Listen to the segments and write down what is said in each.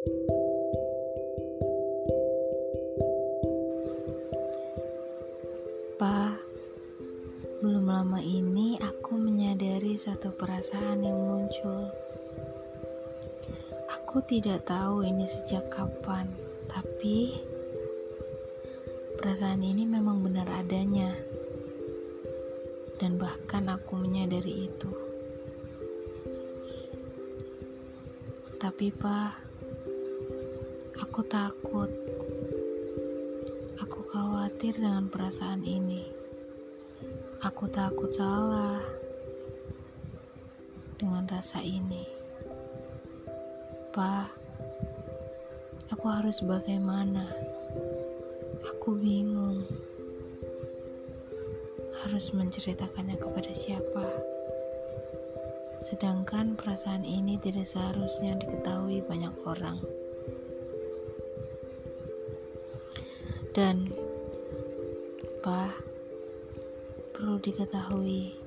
Pa, belum lama ini aku menyadari satu perasaan yang muncul. Aku tidak tahu ini sejak kapan, tapi perasaan ini memang benar adanya. Dan bahkan aku menyadari itu. Tapi, Pak, aku takut. Aku khawatir dengan perasaan ini. Aku takut salah dengan rasa ini. Pak, aku harus bagaimana? Aku bingung. Harus menceritakannya kepada siapa? Sedangkan perasaan ini tidak seharusnya diketahui banyak orang. Dan, Pak, perlu diketahui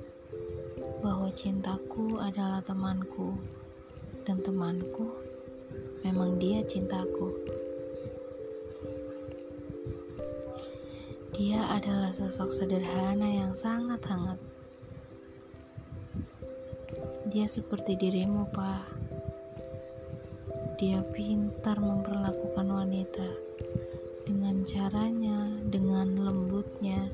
bahwa cintaku adalah temanku, dan temanku memang dia cintaku. Dia adalah sosok sederhana yang sangat hangat dia seperti dirimu, Pak. Dia pintar memperlakukan wanita caranya, dengan lembutnya.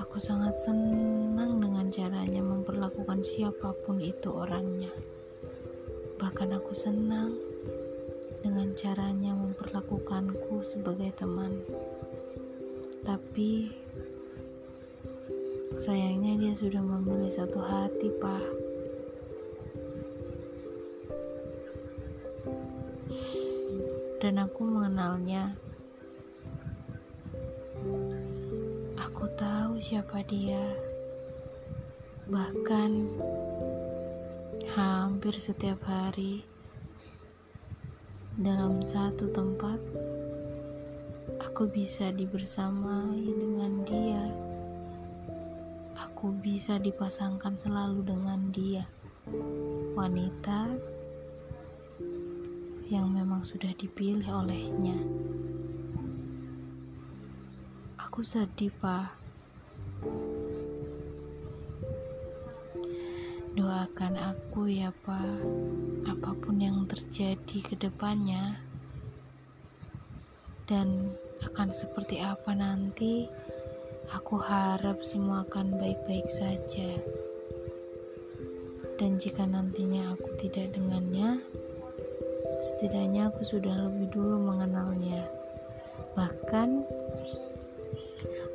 Aku sangat senang dengan caranya memperlakukan siapa pun itu orangnya. Bahkan aku senang dengan caranya memperlakukanku sebagai teman. Tapi Sayangnya dia sudah memilih satu hati, Pak. Dan aku mengenalnya. Aku tahu siapa dia. Bahkan hampir setiap hari dalam satu tempat aku bisa dibersamai dengan dia aku bisa dipasangkan selalu dengan dia, wanita yang memang sudah dipilih olehnya. Aku sedih, Pak. Doakan aku ya, Pak. Apa pun yang terjadi ke depannya dan akan seperti apa nanti Aku harap semua akan baik-baik saja. Dan jika nantinya aku tidak dengannya, setidaknya aku sudah lebih dulu mengenalnya. Bahkan,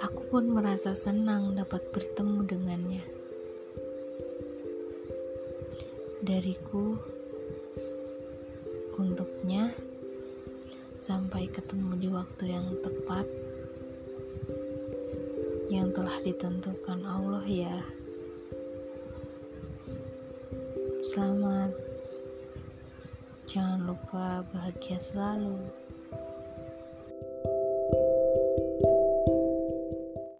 aku pun merasa senang dapat bertemu dengannya. Dariku, untuknya, sampai ketemu di waktu yang tepat yang telah ditentukan Allah ya. Selamat. Jangan lupa bahagia selalu.